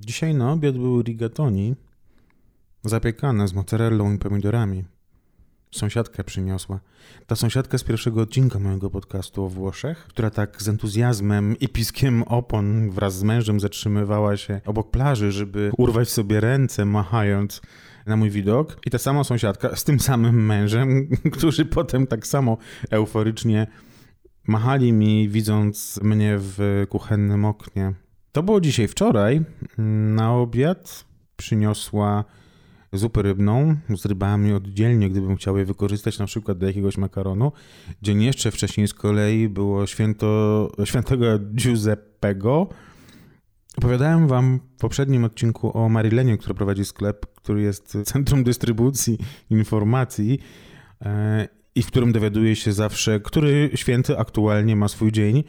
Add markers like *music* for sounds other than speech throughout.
Dzisiaj na obiad były rigatoni zapiekane z mozzarellą i pomidorami. Sąsiadka przyniosła. Ta sąsiadka z pierwszego odcinka mojego podcastu o Włoszech, która tak z entuzjazmem i piskiem opon wraz z mężem zatrzymywała się obok plaży, żeby urwać sobie ręce, machając na mój widok. I ta sama sąsiadka z tym samym mężem, *laughs* którzy potem tak samo euforycznie machali mi, widząc mnie w kuchennym oknie. To było dzisiaj wczoraj. Na obiad przyniosła zupę rybną z rybami oddzielnie, gdybym chciał je wykorzystać na przykład do jakiegoś makaronu. Dzień jeszcze wcześniej z kolei było święto świętego Giuseppego. Opowiadałem wam w poprzednim odcinku o Marilenie, która prowadzi sklep, który jest centrum dystrybucji informacji e, i w którym dowiaduje się zawsze, który święty aktualnie ma swój dzień.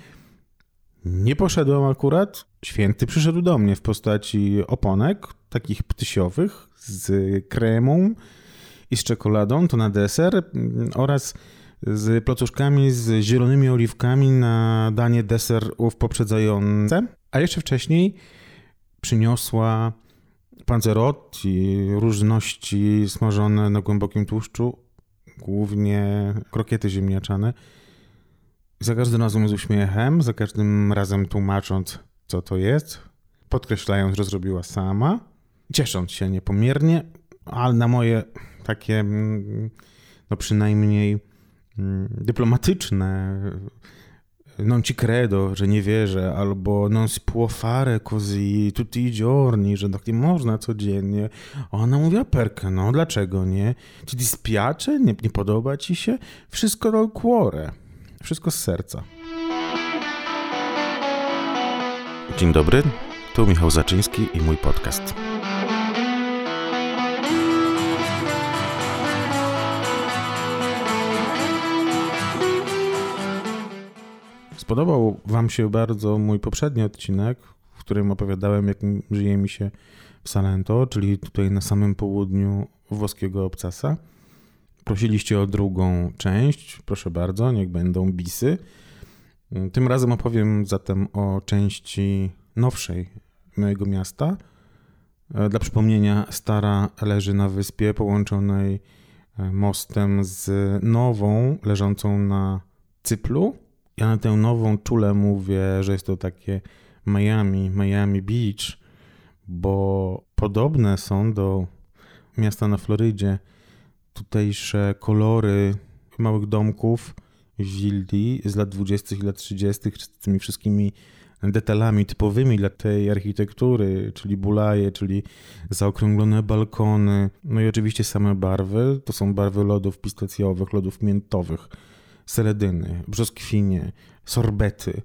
Nie poszedłem akurat. Święty przyszedł do mnie w postaci oponek, takich ptysiowych, z kremą i z czekoladą, to na deser, oraz z placuszkami z zielonymi oliwkami na danie deserów poprzedzające. A jeszcze wcześniej przyniosła panzerotti, różności smażone na głębokim tłuszczu, głównie krokiety ziemniaczane. Za każdym razem z uśmiechem, za każdym razem tłumacząc, co to jest, podkreślając, że zrobiła sama, ciesząc się niepomiernie, ale na moje takie, mm, no przynajmniej mm, dyplomatyczne non ci credo, że nie wierzę, albo non si può fare così tutti i giorni, że tak nie można codziennie. Ona mówiła perkę, no dlaczego nie? Czy spiacze? Nie, nie podoba ci się? Wszystko do cuore. Wszystko z serca. Dzień dobry, tu Michał Zaczyński i mój podcast. Spodobał Wam się bardzo mój poprzedni odcinek, w którym opowiadałem, jak żyje mi się w Salento, czyli tutaj na samym południu włoskiego obcasa. Prosiliście o drugą część, proszę bardzo, niech będą bisy. Tym razem opowiem zatem o części nowszej mojego miasta. Dla przypomnienia, Stara leży na wyspie połączonej e, mostem z nową, leżącą na Cyplu. Ja na tę nową czulę mówię, że jest to takie Miami, Miami Beach, bo podobne są do miasta na Florydzie tutejsze kolory małych domków, willi z lat 20. i lat 30., z tymi wszystkimi detalami typowymi dla tej architektury, czyli bulaje, czyli zaokrąglone balkony, no i oczywiście same barwy. To są barwy lodów pistacjowych, lodów miętowych, seledyny, brzoskwinie, sorbety.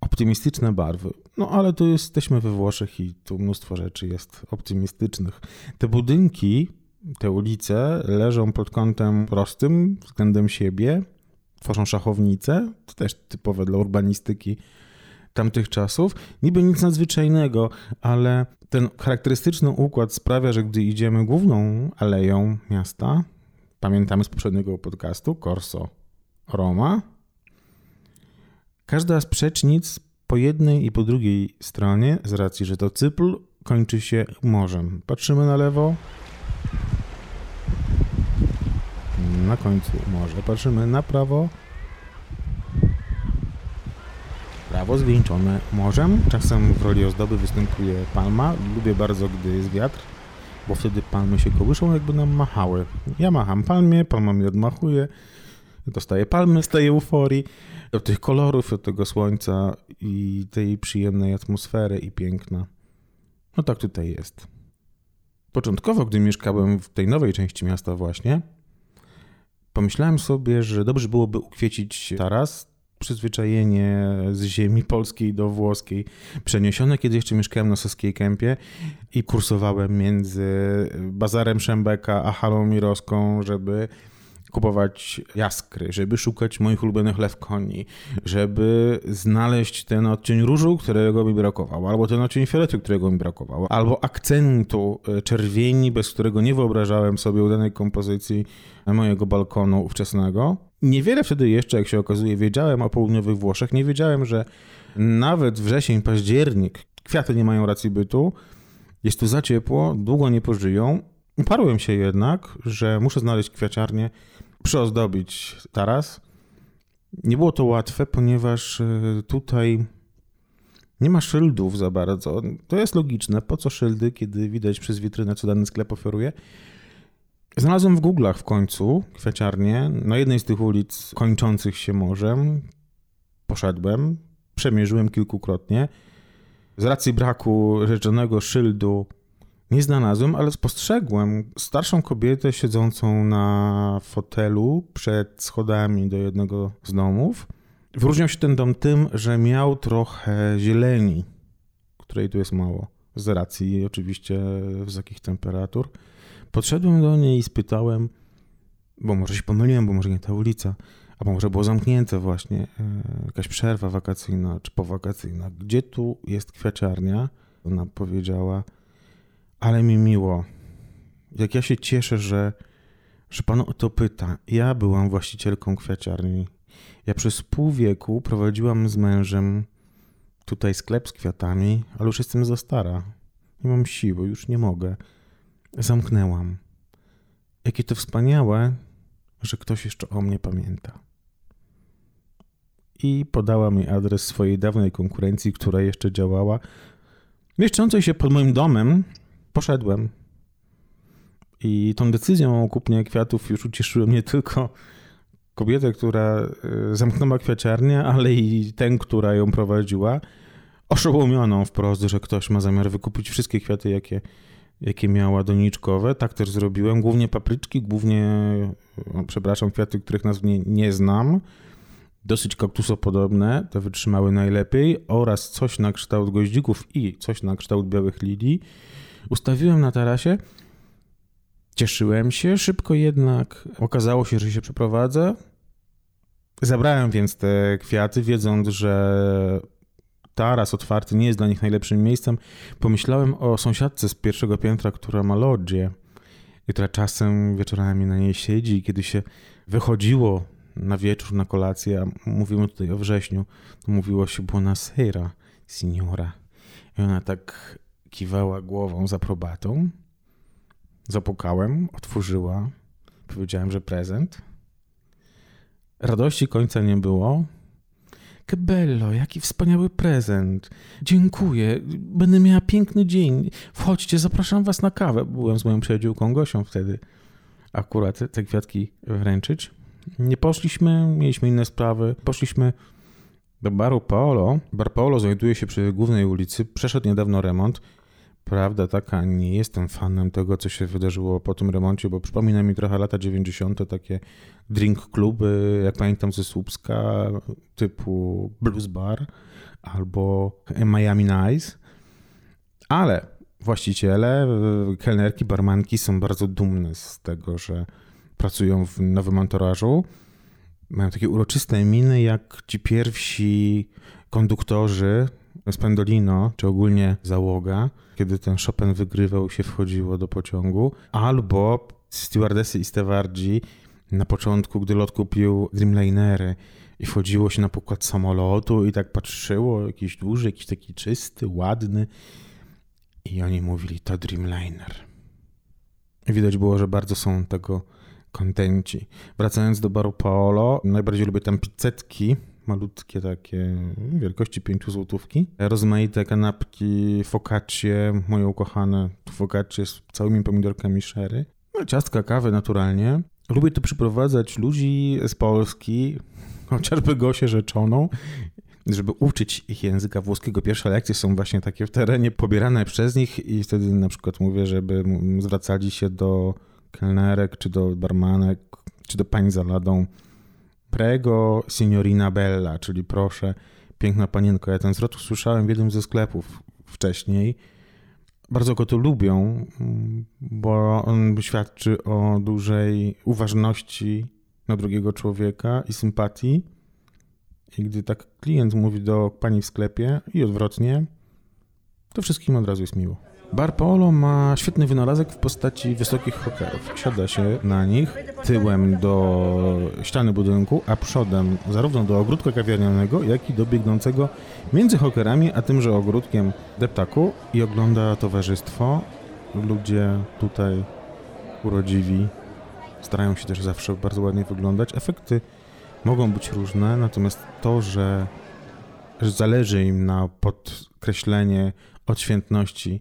Optymistyczne barwy. No ale tu jesteśmy we Włoszech i tu mnóstwo rzeczy jest optymistycznych. Te budynki, te ulice leżą pod kątem prostym względem siebie, tworzą szachownice, to też typowe dla urbanistyki tamtych czasów. Niby nic nadzwyczajnego, ale ten charakterystyczny układ sprawia, że gdy idziemy główną aleją miasta, pamiętamy z poprzedniego podcastu, Corso Roma, każda z przecznic po jednej i po drugiej stronie, z racji, że to Cypl, kończy się morzem. Patrzymy na lewo, na końcu morze. Patrzymy na prawo, prawo zwieńczone morzem. Czasem w roli ozdoby występuje palma. Lubię bardzo, gdy jest wiatr, bo wtedy palmy się kołyszą, jakby nam machały. Ja macham palmie, palma mi odmachuje, dostaję palmy z tej euforii, do tych kolorów, do tego słońca i tej przyjemnej atmosfery i piękna. No tak tutaj jest. Początkowo, gdy mieszkałem w tej nowej części miasta właśnie, pomyślałem sobie, że dobrze byłoby ukwiecić taras, przyzwyczajenie z ziemi polskiej do włoskiej przeniesione, kiedy jeszcze mieszkałem na Saskiej Kępie i kursowałem między Bazarem Szembeka a Halą Mirowską, żeby kupować jaskry, żeby szukać moich ulubionych lew koni, żeby znaleźć ten odcień różu, którego mi brakowało, albo ten odcień fioletu, którego mi brakowało, albo akcentu e, czerwieni, bez którego nie wyobrażałem sobie udanej kompozycji mojego balkonu ówczesnego. Niewiele wtedy jeszcze, jak się okazuje, wiedziałem o południowych Włoszech. Nie wiedziałem, że nawet wrzesień, październik, kwiaty nie mają racji bytu, jest tu za ciepło, długo nie pożyją. Uparłem się jednak, że muszę znaleźć kwiaciarnię, przyozdobić taras. Nie było to łatwe, ponieważ e, tutaj nie ma szyldów za bardzo. To jest logiczne. Po co szyldy, kiedy widać przez witrynę, co dany sklep oferuje? Znalazłem w Google'ach w końcu kwiaciarnię na jednej z tych ulic kończących się morzem. Poszedłem, przemierzyłem kilkukrotnie. Z racji braku rzeczonego szyldu nie znalazłem, ale spostrzegłem starszą kobietę siedzącą na fotelu przed schodami do jednego z domów. Wyróżniał się ten dom tym, że miał trochę zieleni, której tu jest mało, z racji oczywiście wysokich temperatur. Podszedłem do niej i spytałem, bo może się pomyliłem, bo może nie ta ulica, a może było zamknięte właśnie, e, jakaś przerwa wakacyjna czy powakacyjna. Gdzie tu jest kwiaciarnia? Ona powiedziała, ale mi miło. Jak ja się cieszę, że, że pan o to pyta. Ja byłam właścicielką kwiaciarni. Ja przez pół wieku prowadziłam z mężem tutaj sklep z kwiatami, ale już jestem za stara. Nie mam siły, już nie mogę. Zamknęłam. Jakie to wspaniałe, że ktoś jeszcze o mnie pamięta. I podała mi adres swojej dawnej konkurencji, która jeszcze działała. Mieszczącej się pod moim domem, poszedłem. I tą decyzją o kupnie kwiatów już ucieszyłem nie tylko kobietę, która e, zamknęła kwiaciarnię, ale i tę, która ją prowadziła, oszołomioną wprost, że ktoś ma zamiar wykupić wszystkie kwiaty, jakie jakie miała doniczkowe. Tak też zrobiłem. Głównie papryczki, głównie, no, przepraszam, kwiaty, których nazw nie, nie znam. Dosyć kaktusopodobne, te wytrzymały najlepiej, oraz coś na kształt goździków i coś na kształt białych lilii. Ustawiłem na tarasie. Cieszyłem się, szybko jednak okazało się, że się przeprowadzę. Zabrałem więc te kwiaty, wiedząc, że taras otwarty nie jest dla nich najlepszym miejscem, pomyślałem o sąsiadce z pierwszego piętra, która ma loddzie i która czasem wieczorami na niej siedzi kiedy się wychodziło na wieczór, na kolację, a mówimy tutaj o wrześniu, to mówiło się buonasera, signora. I ona tak kiwała głową z aprobatą. Zapukałem, otworzyła, powiedziałem, że prezent. Radości końca nie było, Kebello, jaki wspaniały prezent. Dziękuję. Będę miała piękny dzień. Wchodźcie, zapraszam was na kawę. Byłem z moją przyjaciółką Gosią wtedy akurat te kwiatki wręczyć. Nie poszliśmy, mieliśmy inne sprawy. Poszliśmy do baru Paolo. Bar Paolo znajduje się przy głównej ulicy. Przeszedł niedawno remont. Prawda taka, nie jestem fanem tego, co się wydarzyło po tym remoncie, bo przypomina mi trochę lata 90. takie drink kluby, jak pamiętam ze Słupska, typu Blues Bar albo Miami Nice. Ale właściciele, kelnerki, barmanki są bardzo dumne z tego, że pracują w nowym anturażu. Mają takie uroczyste miny, jak ci pierwsi konduktorzy z Pendolino, czy ogólnie załoga, kiedy ten Chopin wygrywał, się wchodziło do pociągu, albo stewardesy i stewardzi na początku, gdy lot kupił Dreamlinery i wchodziło się na pokład samolotu i tak patrzyło, jakiś duży, jakiś taki czysty, ładny i oni mówili, to Dreamliner. I widać było, że bardzo są tego kontenci. Wracając do baru Paolo, najbardziej lubię tam pizzetki, malutkie takie, wielkości 5 złotówki. Rozmaite kanapki, focaccie, moje ukochane focaccie z całymi pomidorkami sherry. No, ciastka, kawy naturalnie. Lubię tu przyprowadzać ludzi z Polski, *laughs* chociażby Gosię Rzeczoną, żeby uczyć ich języka włoskiego. Pierwsze lekcje są właśnie takie w terenie pobierane przez nich i wtedy na przykład mówię, żeby zwracali się do kelnerek, czy do barmanek, czy do pań za ladą prego signorina bella, czyli proszę, piękna panienko. Ja ten zwrot usłyszałem w jednym ze sklepów wcześniej. Bardzo go to lubią, bo on świadczy o dużej uważności na drugiego człowieka i sympatii. I gdy tak klient mówi do pani w sklepie i odwrotnie, to wszystkim od razu jest miło. Bar Paolo ma świetny wynalazek w postaci wysokich hokerów. Siada się na nich tyłem do ściany budynku, a przodem zarówno do ogródka kawiarnianego, jak i do biegnącego między hokerami a tymże ogródkiem deptaku i ogląda towarzystwo. Ludzie tutaj urodziwi starają się też zawsze bardzo ładnie wyglądać. Efekty mogą być różne, natomiast to, że, że zależy im na podkreślenie odświętności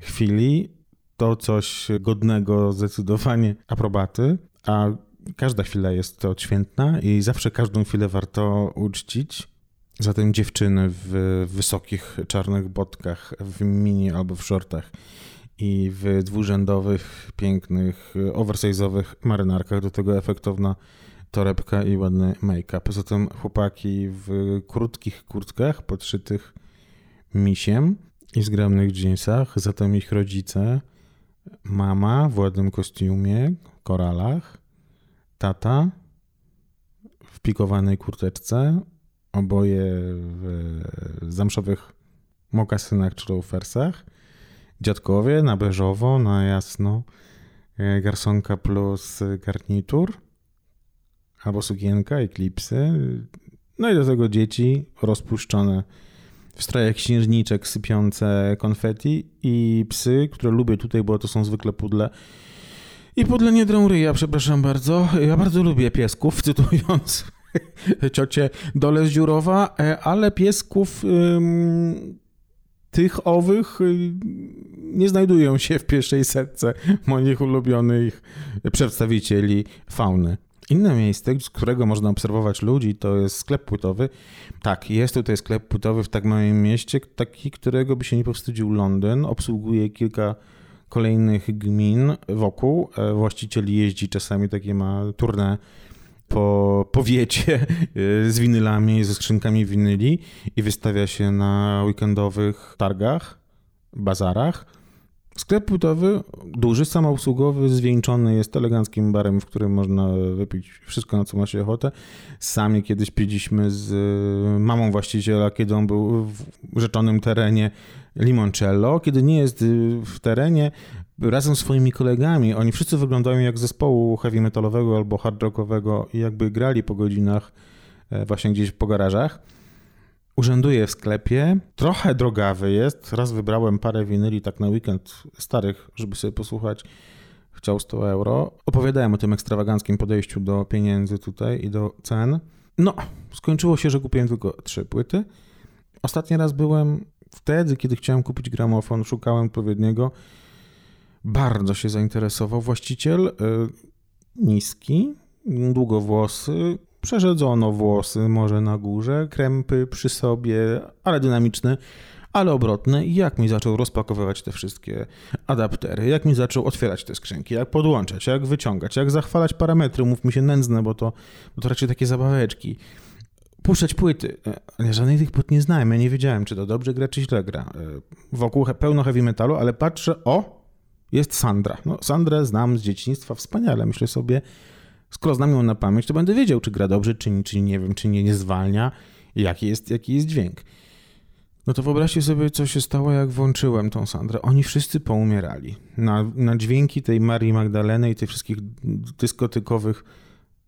chwili, to coś godnego zdecydowanie aprobaty, a każda chwila jest odświętna i zawsze każdą chwilę warto uczcić. Zatem dziewczyny w wysokich czarnych botkach, w mini albo w shortach i w dwurzędowych, pięknych, oversize'owych marynarkach, do tego efektowna torebka i ładny make-up. Poza tym chłopaki w krótkich kurtkach podszytych misiem i zgromnych jeansach, zatem ich rodzice, mama w ładnym kostiumie, koralach, tata w pikowanej kurteczce, oboje w zamszowych mokasynach czy loafersach, dziadkowie na beżowo, na jasno, e, garsonka plus garnitur, albo sukienka, eklipsy, no i do tego dzieci rozpuszczone w strojach śnieżniczek sypiące konfeti i psy, które lubię tutaj, bo to są zwykle pudle. I pudle nie drą ryja, przepraszam bardzo. Ja bardzo lubię piesków, *laughs* cytując ciocię Dole z Dziurowa, e, ale piesków ym, tych owych y, nie znajdują się w pierwszej setce moich ulubionych przedstawicieli fauny. Inne miejsce, z którego można obserwować ludzi, to jest sklep płytowy. Tak, jest tutaj sklep płytowy w tak małym mieście, taki, którego by się nie powstydził Londyn. Obsługuje kilka kolejnych gmin wokół. E, właściciel jeździ czasami, takie ma tournée po powiecie e, z winylami, ze skrzynkami winyli i wystawia się na weekendowych targach, bazarach Sklep płytowy, duży, samoobsługowy, zwieńczony jest eleganckim barem, w którym można wypić wszystko, na co ma się ochotę. Sami kiedyś piliśmy z y, mamą właściciela, kiedy on był w rzeczonym terenie limoncello. Kiedy nie jest y, w terenie, razem z swoimi kolegami, oni wszyscy wyglądają jak zespołu heavy metalowego albo hard rockowego i jakby grali po godzinach e, właśnie gdzieś po garażach urzęduje w sklepie. Trochę drogawy jest. Raz wybrałem parę winyli tak na weekend starych, żeby sobie posłuchać. Chciał 100 euro. Opowiadałem o tym ekstrawaganckim podejściu do pieniędzy tutaj i do cen. No, skończyło się, że kupiłem tylko trzy płyty. Ostatni raz byłem wtedy, kiedy chciałem kupić gramofon, szukałem odpowiedniego. Bardzo się zainteresował właściciel. Y, niski, długowłosy, Przerzedzono włosy, może na górze, krępy przy sobie, ale dynamiczny, ale obrotny. I jak mi zaczął rozpakowywać te wszystkie adaptery, jak mi zaczął otwierać te skrzynki, jak podłączać, jak wyciągać, jak zachwalać parametry, mów mi się nędzne, bo to, bo to raczej takie zabaweczki. Puszczać płyty. Ja e, żadnej tych płyt nie znałem, ja nie wiedziałem, czy to dobrze gra, czy źle gra. E, wokół pełno heavy metalu, ale patrzę, o, jest Sandra. No, Sandrę znam z dzieciństwa wspaniale. Myślę sobie, skoro znam ją na pamięć, to będę wiedział, czy gra dobrze, czy, czy nie wiem, czy nie, nie zwalnia, jaki jest, jaki jest dźwięk. No to wyobraźcie sobie, co się stało, jak włączyłem tą Sandrę. Oni wszyscy poumierali. Na, na dźwięki tej Marii Magdaleny i tych wszystkich dyskotykowych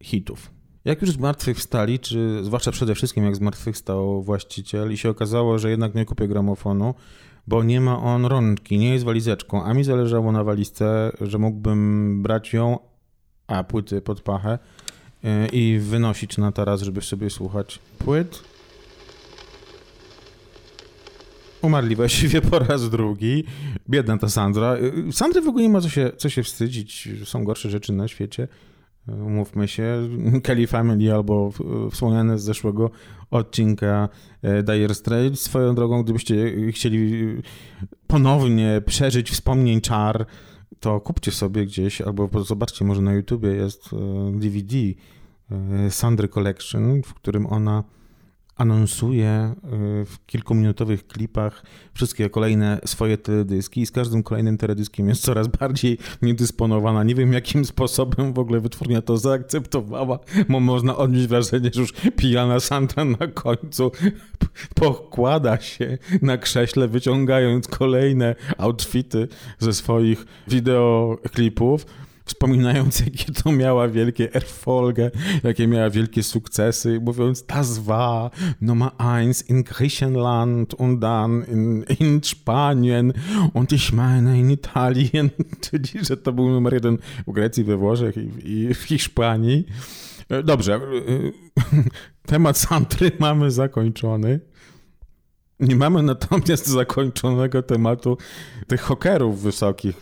hitów. Jak już zmartwychwstali, czy zwłaszcza przede wszystkim jak zmartwychwstał właściciel i się okazało, że jednak nie kupię gramofonu, bo nie ma on rączki, nie jest walizeczką, a mi zależało na walizce, że mógłbym brać ją, a płyty pod pachę y, i wynosić na taras, żeby sobie słuchać płyt. Umarli właściwie *laughs* po raz drugi. Biedna ta Sandra. Y, Sandry w ogóle nie ma co się, co się wstydzić. Są gorsze rzeczy na świecie. Y, umówmy się. *laughs* Kelly Family albo wspomniane z zeszłego odcinka Dire Straits. Swoją drogą, gdybyście chcieli ponownie przeżyć wspomnień czar to kupcie sobie gdzieś, albo zobaczcie, może na YouTubie jest DVD e, e, Sandry Collection, w którym ona anonsuje y, w kilkuminutowych klipach wszystkie kolejne swoje teledyski i z każdym kolejnym teledyskiem jest coraz bardziej niedysponowana. Nie wiem, jakim sposobem w ogóle wytwórnia to zaakceptowała, bo można odnieść wrażenie, że już pijana Santa na końcu pokłada się na krześle, wyciągając kolejne outfity ze swoich wideoklipów wspominając, *laughs* jakie to miała wielkie Erfolge, jakie miała wielkie sukcesy, mówiąc, das war Nummer eins in Griechenland und dann in, in Spanien und ich meine in Italien, *laughs* czyli, że to był numer jeden w Grecji, we Włoszech i, i w Hiszpanii. Dobrze, *laughs* temat Santry mamy zakończony. Nie mamy natomiast *laughs* zakończonego tematu tych hokerów wysokich.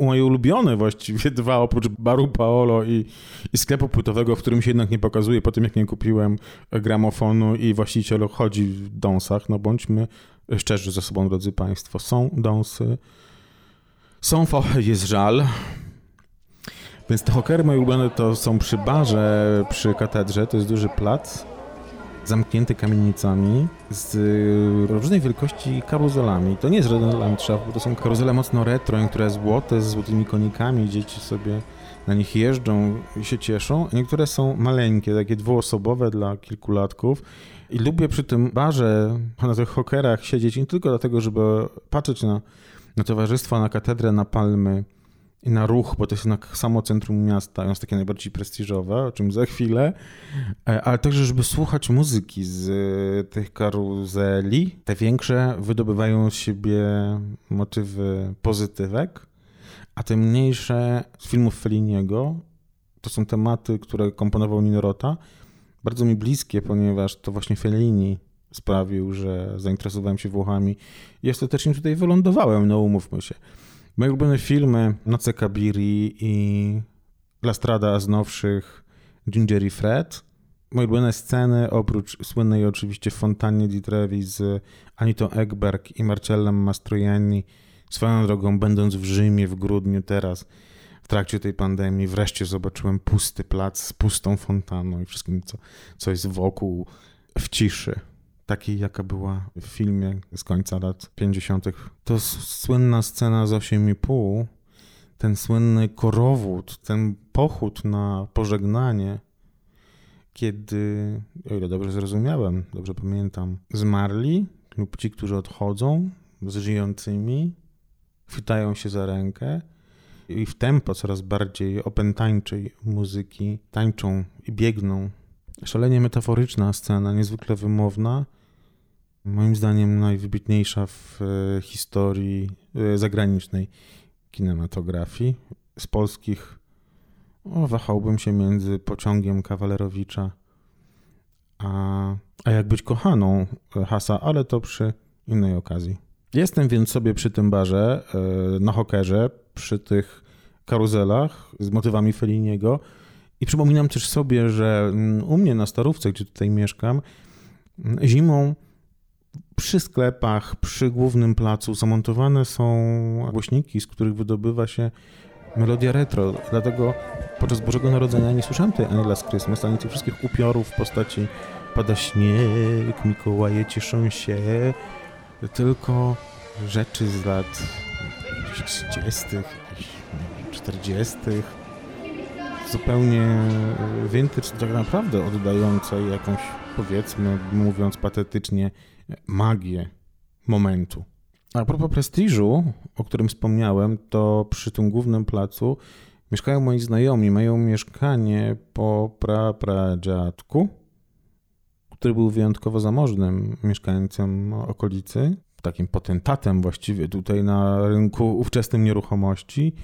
Moje ulubione właściwie dwa, oprócz baru Paolo i, i sklepu płytowego, w którym się jednak nie pokazuje po tym, jak nie kupiłem gramofonu i właściciel chodzi w dąsach. No bądźmy szczerzy ze sobą, drodzy Państwo. Są dąsy, są fochy, jest żal. Więc te hokery moje ulubione to są przy barze, przy katedrze, to jest duży plac zamknięty kamienicami z różnej wielkości karuzelami. To nie jest żaden Landschaft, bo to są karuzele mocno retro, niektóre złote, z złotymi konikami, dzieci sobie na nich jeżdżą i się cieszą. Niektóre są maleńkie, takie dwuosobowe dla kilkulatków. I lubię przy tym barze, na tych hokerach siedzieć nie tylko dlatego, żeby patrzeć na, na towarzystwo, na katedrę, na palmy, i na ruch, bo to jest jednak samo centrum miasta, jest takie najbardziej prestiżowe, o czym za chwilę, e, ale także, żeby słuchać muzyki z e, tych karuzeli. Te większe wydobywają z siebie motywy pozytywek, a te mniejsze z filmów Felliniego to są tematy, które komponował Nino Rota, bardzo mi bliskie, ponieważ to właśnie Fellini sprawił, że zainteresowałem się Włochami i ostatecznie tutaj wylądowałem, no umówmy się. Moje ulubione filmy Noce Kabiri i La Strada z nowszych Ginger i Fred. Moje ulubione sceny, oprócz słynnej oczywiście fontannie di Trevi z Anitą Egberg i Marcellem Mastroianni. Swoją drogą, będąc w Rzymie w grudniu teraz, w trakcie tej pandemii, wreszcie zobaczyłem pusty plac z pustą fontanną i wszystkim, co, co jest wokół w ciszy takiej, jaka była w filmie z końca lat 50. To słynna scena z 8,5, ten słynny korowód, ten pochód na pożegnanie, kiedy, o ile dobrze zrozumiałem, dobrze pamiętam, zmarli lub ci, którzy odchodzą z żyjącymi, chwytają się za rękę i w tempo coraz bardziej opętańczej muzyki tańczą i biegną. Szalenie metaforyczna scena, niezwykle wymowna, moim zdaniem najwybitniejsza w e, historii e, zagranicznej kinematografii. Z polskich o, wahałbym się między pociągiem Kawalerowicza a, a jak być kochaną Hasa, ale to przy innej okazji. Jestem więc sobie przy tym barze, e, na hokerze, przy tych karuzelach z motywami Feliniego i przypominam też sobie, że mm, u mnie na Starówce, gdzie tutaj mieszkam, mm, zimą przy sklepach, przy głównym placu zamontowane są głośniki, z których wydobywa się melodia retro. Dlatego podczas Bożego Narodzenia nie słyszałem tej Any Last Christmas, ani tych wszystkich upiorów w postaci pada śnieg, Mikołaje cieszą się, tylko rzeczy z lat 30., 40., zupełnie vintage, tak naprawdę oddającej jakąś, powiedzmy, mówiąc patetycznie, magię momentu. A propos prestiżu, o którym wspomniałem, to przy tym głównym placu mieszkają moi znajomi. Mają mieszkanie po prapradziadku, który był wyjątkowo zamożnym mieszkańcem okolicy, takim potentatem właściwie tutaj na rynku ówczesnym nieruchomości.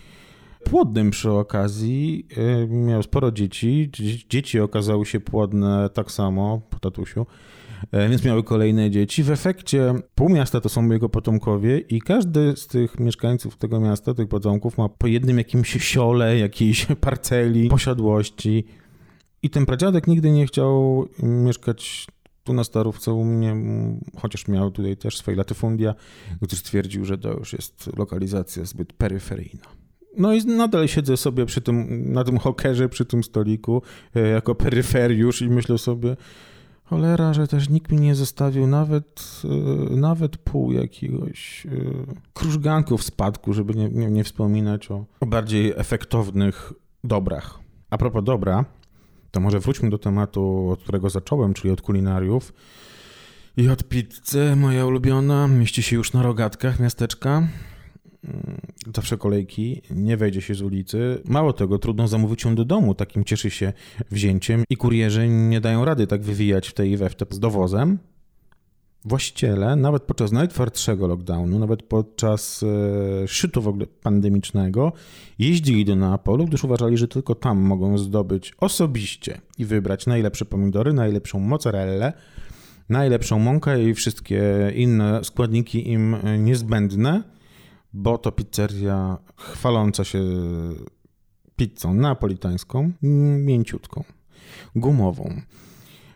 Płodnym przy okazji, y, miał sporo dzieci. Dzieci okazały się płodne tak samo po tatusiu. E, więc miały kolejne dzieci. W efekcie pół miasta to są jego potomkowie i każdy z tych mieszkańców tego miasta, tych potomków ma po jednym jakimś siole, jakiejś *laughs* parceli, posiadłości. I ten pradziadek nigdy nie chciał mieszkać tu na Starówce u mnie, chociaż miał tutaj też swoje latyfundia, gdyż stwierdził, że to już jest lokalizacja zbyt peryferyjna. No i nadal siedzę sobie przy tym, na tym hokerze, przy tym stoliku, e, jako peryferiusz i myślę sobie, Cholera, że też nikt mi nie zostawił nawet, yy, nawet pół jakiegoś yy, krużganku w spadku, żeby nie, nie, nie wspominać o, o bardziej efektownych dobrach. A propos dobra, to może wróćmy do tematu, od którego zacząłem, czyli od kulinariów. I od pizzy, moja ulubiona, mieści się już na rogatkach miasteczka. Mm, zawsze kolejki, nie wejdzie się z ulicy. Mało tego, trudno zamówić ją do domu, takim cieszy się wzięciem i kurierzy nie dają rady tak wywijać w tej i we w te z dowozem. Właściciele, nawet podczas najtwardszego lockdownu, nawet podczas e, szczytu w ogóle pandemicznego, jeździli do Neapolu, gdyż uważali, że tylko tam mogą zdobyć osobiście i wybrać najlepsze pomidory, najlepszą mozzarellę, najlepszą mąkę i wszystkie inne składniki im niezbędne, bo to pizzeria chwaląca się pizzą napolitańską, mięciutką, gumową.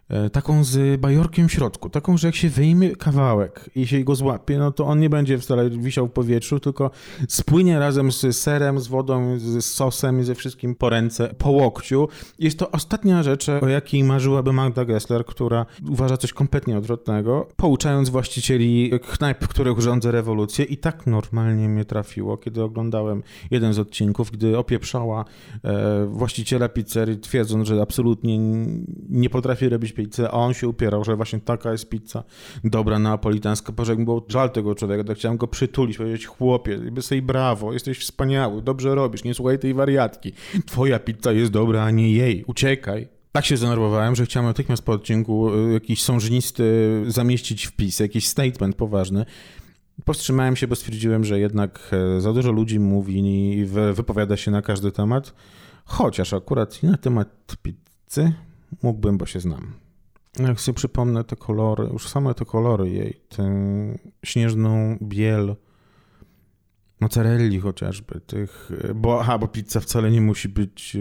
E, taką z bajorkiem w środku, taką, że jak się wyjmie kawałek i się go złapie, no to on nie będzie wcale wisiał w powietrzu, tylko spłynie razem z serem, z wodą, z sosem i ze wszystkim po ręce, po łokciu. Jest to ostatnia rzecz, o jakiej marzyłaby Magda Gessler, która uważa coś kompletnie odwrotnego, pouczając właścicieli knajp, w których urządza rewolucję i tak normalnie mnie trafiło, kiedy oglądałem jeden z odcinków, gdy opieprzała e, właściciela pizzerii, twierdząc, że absolutnie nie potrafi robić a on się upierał, że właśnie taka jest pizza dobra neapolitańska. Boże, jak mi było żal tego człowieka, to chciałem go przytulić, powiedzieć, chłopie, sobie brawo, jesteś wspaniały, dobrze robisz, nie słuchaj tej wariatki. Twoja pizza jest dobra, a nie jej, uciekaj. Tak się zdenerwowałem, że chciałem natychmiast po odcinku y, jakiś sążnisty zamieścić wpis, jakiś statement poważny. Powstrzymałem się, bo stwierdziłem, że jednak e, za dużo ludzi mówi i wypowiada się na każdy temat, chociaż akurat na temat pizzy mógłbym, bo się znam. Jak sobie przypomnę te kolory, już same te kolory jej, tę śnieżną biel, mozzarelli chociażby, tych, bo, aha, bo pizza wcale nie musi być e,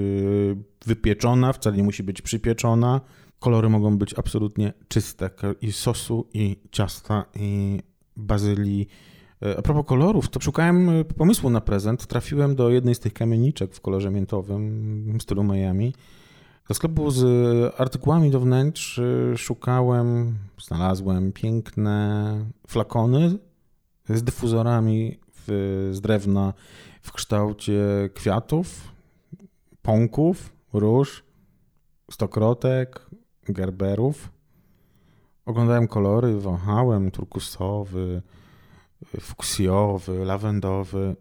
wypieczona, wcale nie musi być przypieczona. Kolory mogą być absolutnie czyste i sosu, i ciasta, i bazylii. E, a propos kolorów, to szukałem e, pomysłu na prezent. Trafiłem do jednej z tych kamieniczek w kolorze miętowym w stylu Miami do sklepu z artykułami do wnętrz y, szukałem, znalazłem piękne flakony z dyfuzorami w, z drewna w kształcie kwiatów, pąków, róż, stokrotek, gerberów. Oglądałem kolory, wąchałem turkusowy, fuksjowy, lawendowy.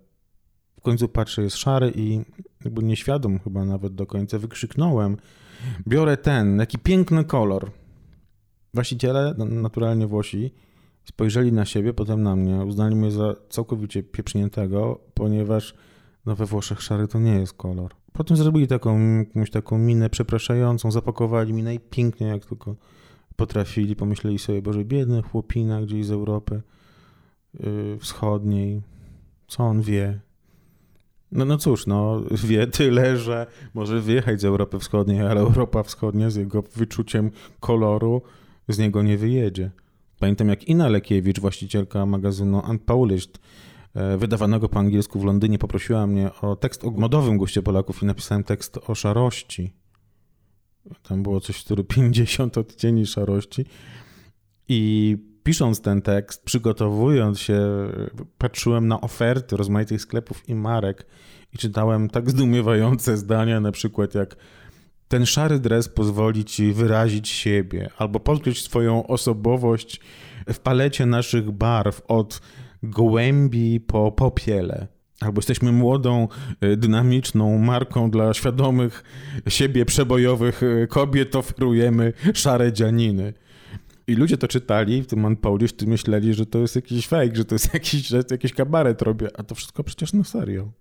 W końcu patrzę, jest szary i jakby nieświadom chyba nawet do końca wykrzyknąłem. Biorę ten, jaki piękny kolor. Właściciele, naturalnie Włosi, spojrzeli na siebie, potem na mnie, uznali mnie za całkowicie pieprzniętego, ponieważ no we Włoszech szary to nie jest kolor. Potem zrobili taką, jakąś taką minę przepraszającą, zapakowali mi najpiękniej jak tylko potrafili. Pomyśleli sobie, Boże, biedny chłopina gdzieś z Europy yy, Wschodniej. Co on wie? No, no cóż, no wie tyle, że może wyjechać z Europy Wschodniej, ale Europa Wschodnia z jego wyczuciem koloru z niego nie wyjedzie. Pamiętam jak Ina Lekiewicz, właścicielka magazynu Unpublished, e, wydawanego po angielsku w Londynie, poprosiła mnie o tekst o modowym guście Polaków i napisałem tekst o szarości. Tam było coś w stylu 50 odcieni szarości. I pisząc ten tekst, przygotowując się, patrzyłem na oferty rozmaitych sklepów i marek i czytałem tak zdumiewające zdania, na przykład jak ten szary dres pozwoli ci wyrazić siebie albo podkreślić swoją osobowość w palecie naszych barw od gołębi po popiele. Albo jesteśmy młodą, y, dynamiczną marką dla świadomych siebie przebojowych y, kobiet, oferujemy szare dzianiny. I ludzie to czytali, w tym Polish, ty myśleli, że to jest jakiś fake, że to jest *laughs* jakiś, że jakiś kabaret robię, a to wszystko przecież na serio.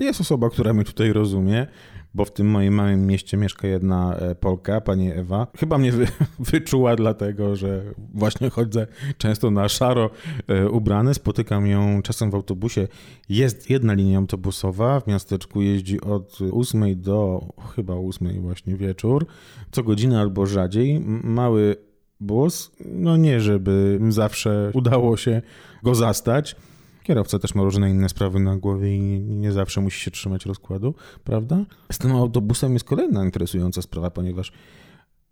Jest osoba, która mnie tutaj rozumie, bo w tym moim małym mieście mieszka jedna e, Polka, pani Ewa. Chyba mnie wy, *laughs* wyczuła dlatego, że właśnie chodzę często na szaro e, ubrany, spotykam ją czasem w autobusie. Jest jedna linia autobusowa, w miasteczku jeździ od 8 do chyba 8 właśnie wieczór, co godzinę albo rzadziej. Mały bus. No nie, żeby zawsze udało się go zastać. Kierowca też ma różne inne sprawy na głowie i nie zawsze musi się trzymać rozkładu, prawda? Z tym autobusem jest kolejna interesująca sprawa, ponieważ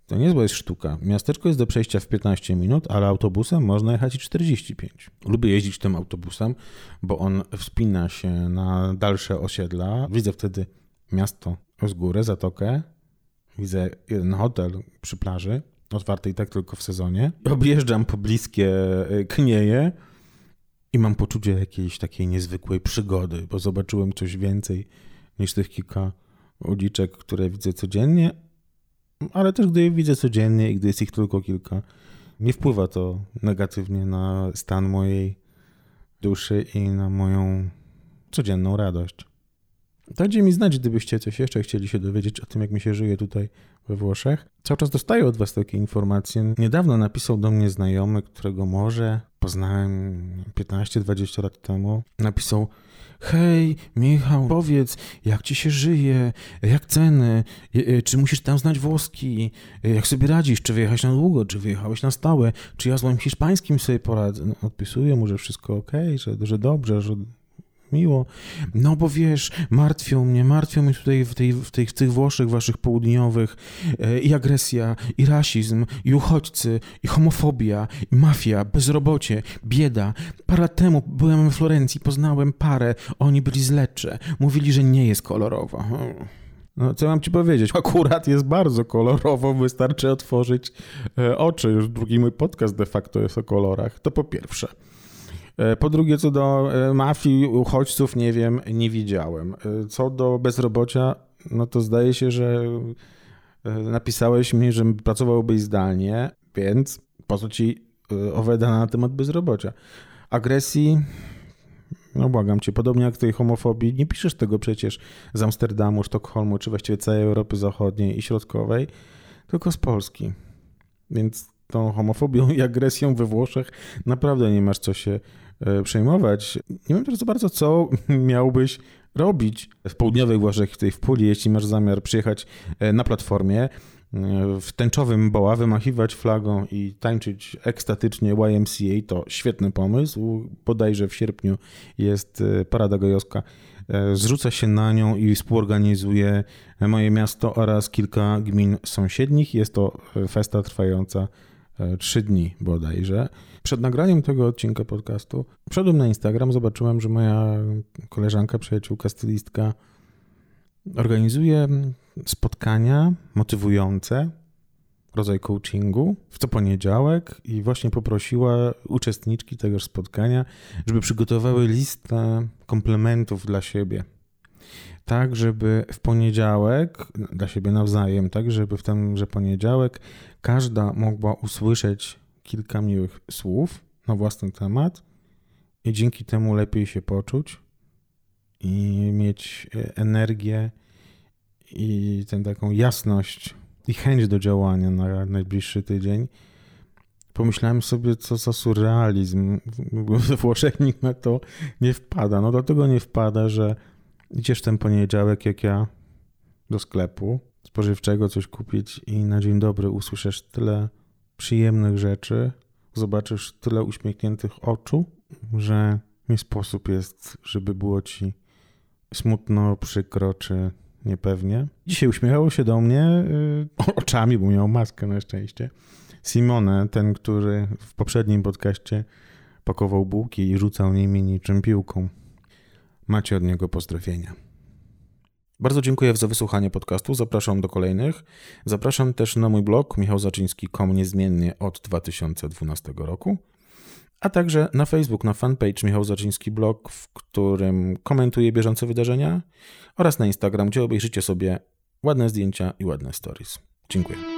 To niezła jest sztuka. Miasteczko jest do przejścia w 15 minut, ale autobusem można jechać i 45. Lubię jeździć tym autobusem, bo on wspina się na dalsze osiedla. Widzę wtedy miasto z góry, zatokę. Widzę jeden hotel przy plaży, otwarty i tak tylko w sezonie. Objeżdżam pobliskie y, knieje i mam poczucie jakiejś takiej niezwykłej przygody, bo zobaczyłem coś więcej niż tych kilka uliczek, które widzę codziennie, ale też gdy je widzę codziennie i gdy jest ich tylko kilka, nie wpływa to negatywnie na stan mojej duszy i na moją codzienną radość. Dajcie mi znać, gdybyście coś jeszcze chcieli się dowiedzieć o tym, jak mi się żyje tutaj we Włoszech. Cały czas dostaję od Was takie informacje. Niedawno napisał do mnie znajomy, którego może poznałem 15-20 lat temu. Napisał: Hej, Michał, powiedz, jak ci się żyje, jak ceny, czy musisz tam znać włoski, jak sobie radzisz, czy wyjechałeś na długo, czy wyjechałeś na stałe, czy ja z moim hiszpańskim sobie poradzę. No, odpisuję mu, że wszystko ok, że, że dobrze, że miło. No bo wiesz, martwią mnie, martwią mnie tutaj w, tej, w, tej, w tych Włoszech waszych południowych e, i agresja, i rasizm, i uchodźcy, i homofobia, i mafia, bezrobocie, bieda. Parę lat temu byłem w Florencji, poznałem parę, oni byli z Lecce, mówili, że nie jest kolorowa. No, co mam ci powiedzieć? Akurat jest bardzo kolorowo, wystarczy otworzyć e, oczy. Już drugi mój podcast de facto jest o kolorach. To po pierwsze. E, po drugie, co do e, mafii, uchodźców, nie wiem, nie widziałem. E, co do bezrobocia, no to zdaje się, że napisałeś mi, że pracowałbyś zdalnie, więc po co ci owe dane na temat bezrobocia? Agresji, no błagam cię, podobnie jak tej homofobii, nie piszesz tego przecież z Amsterdamu, Sztokholmu, czy właściwie całej Europy Zachodniej i Środkowej, tylko z Polski. Więc tą homofobią i agresją we Włoszech naprawdę nie masz co się E, przejmować. Nie wiem też za bardzo, co *laughs* miałbyś robić w południowej Włoszech, tutaj w Puli, jeśli masz zamiar przyjechać e, na platformie, e, w tęczowym boła, wymachiwać flagą i tańczyć ekstatycznie YMCA, to świetny pomysł. Bodajże w sierpniu jest parada gojowska. Zrzuca się na nią i współorganizuje moje miasto oraz kilka gmin sąsiednich. Jest to festa trwająca trzy dni bodajże. Przed nagraniem tego odcinka podcastu wszedłem na Instagram, zobaczyłem, że moja koleżanka, przyjaciółka, stylistka organizuje spotkania motywujące, rodzaj coachingu w co poniedziałek i właśnie poprosiła uczestniczki tegoż spotkania, żeby przygotowały listę komplementów dla siebie. Tak, żeby w poniedziałek, dla siebie nawzajem, tak, żeby w tenże poniedziałek każda mogła usłyszeć kilka miłych słów na własny temat i dzięki temu lepiej się poczuć i mieć e, energię i tę taką jasność i chęć do działania na najbliższy tydzień. Pomyślałem sobie, co za surrealizm. We Włoszech nikt na to nie wpada. No dlatego nie wpada, że idziesz ten poniedziałek, jak ja, do sklepu spożywczego coś kupić i na dzień dobry usłyszysz tyle przyjemnych rzeczy, zobaczysz tyle uśmiechniętych oczu, że nie sposób jest, żeby było ci smutno, przykro czy niepewnie. Dzisiaj uśmiechało się do mnie yy, *laughs* oczami, bo miał maskę na szczęście. Simone, ten, który w poprzednim podcaście pakował bułki i rzucał nimi niczym piłką. Macie od niego pozdrowienia. Bardzo dziękuję za wysłuchanie podcastu. Zapraszam do kolejnych. Zapraszam też na mój blog michałzaczyński.com niezmiennie od 2012 roku, a także na Facebook, na fanpage Michał Zaczyński Blog, w którym komentuję bieżące wydarzenia oraz na Instagram, gdzie obejrzycie sobie ładne zdjęcia i ładne stories. Dziękuję.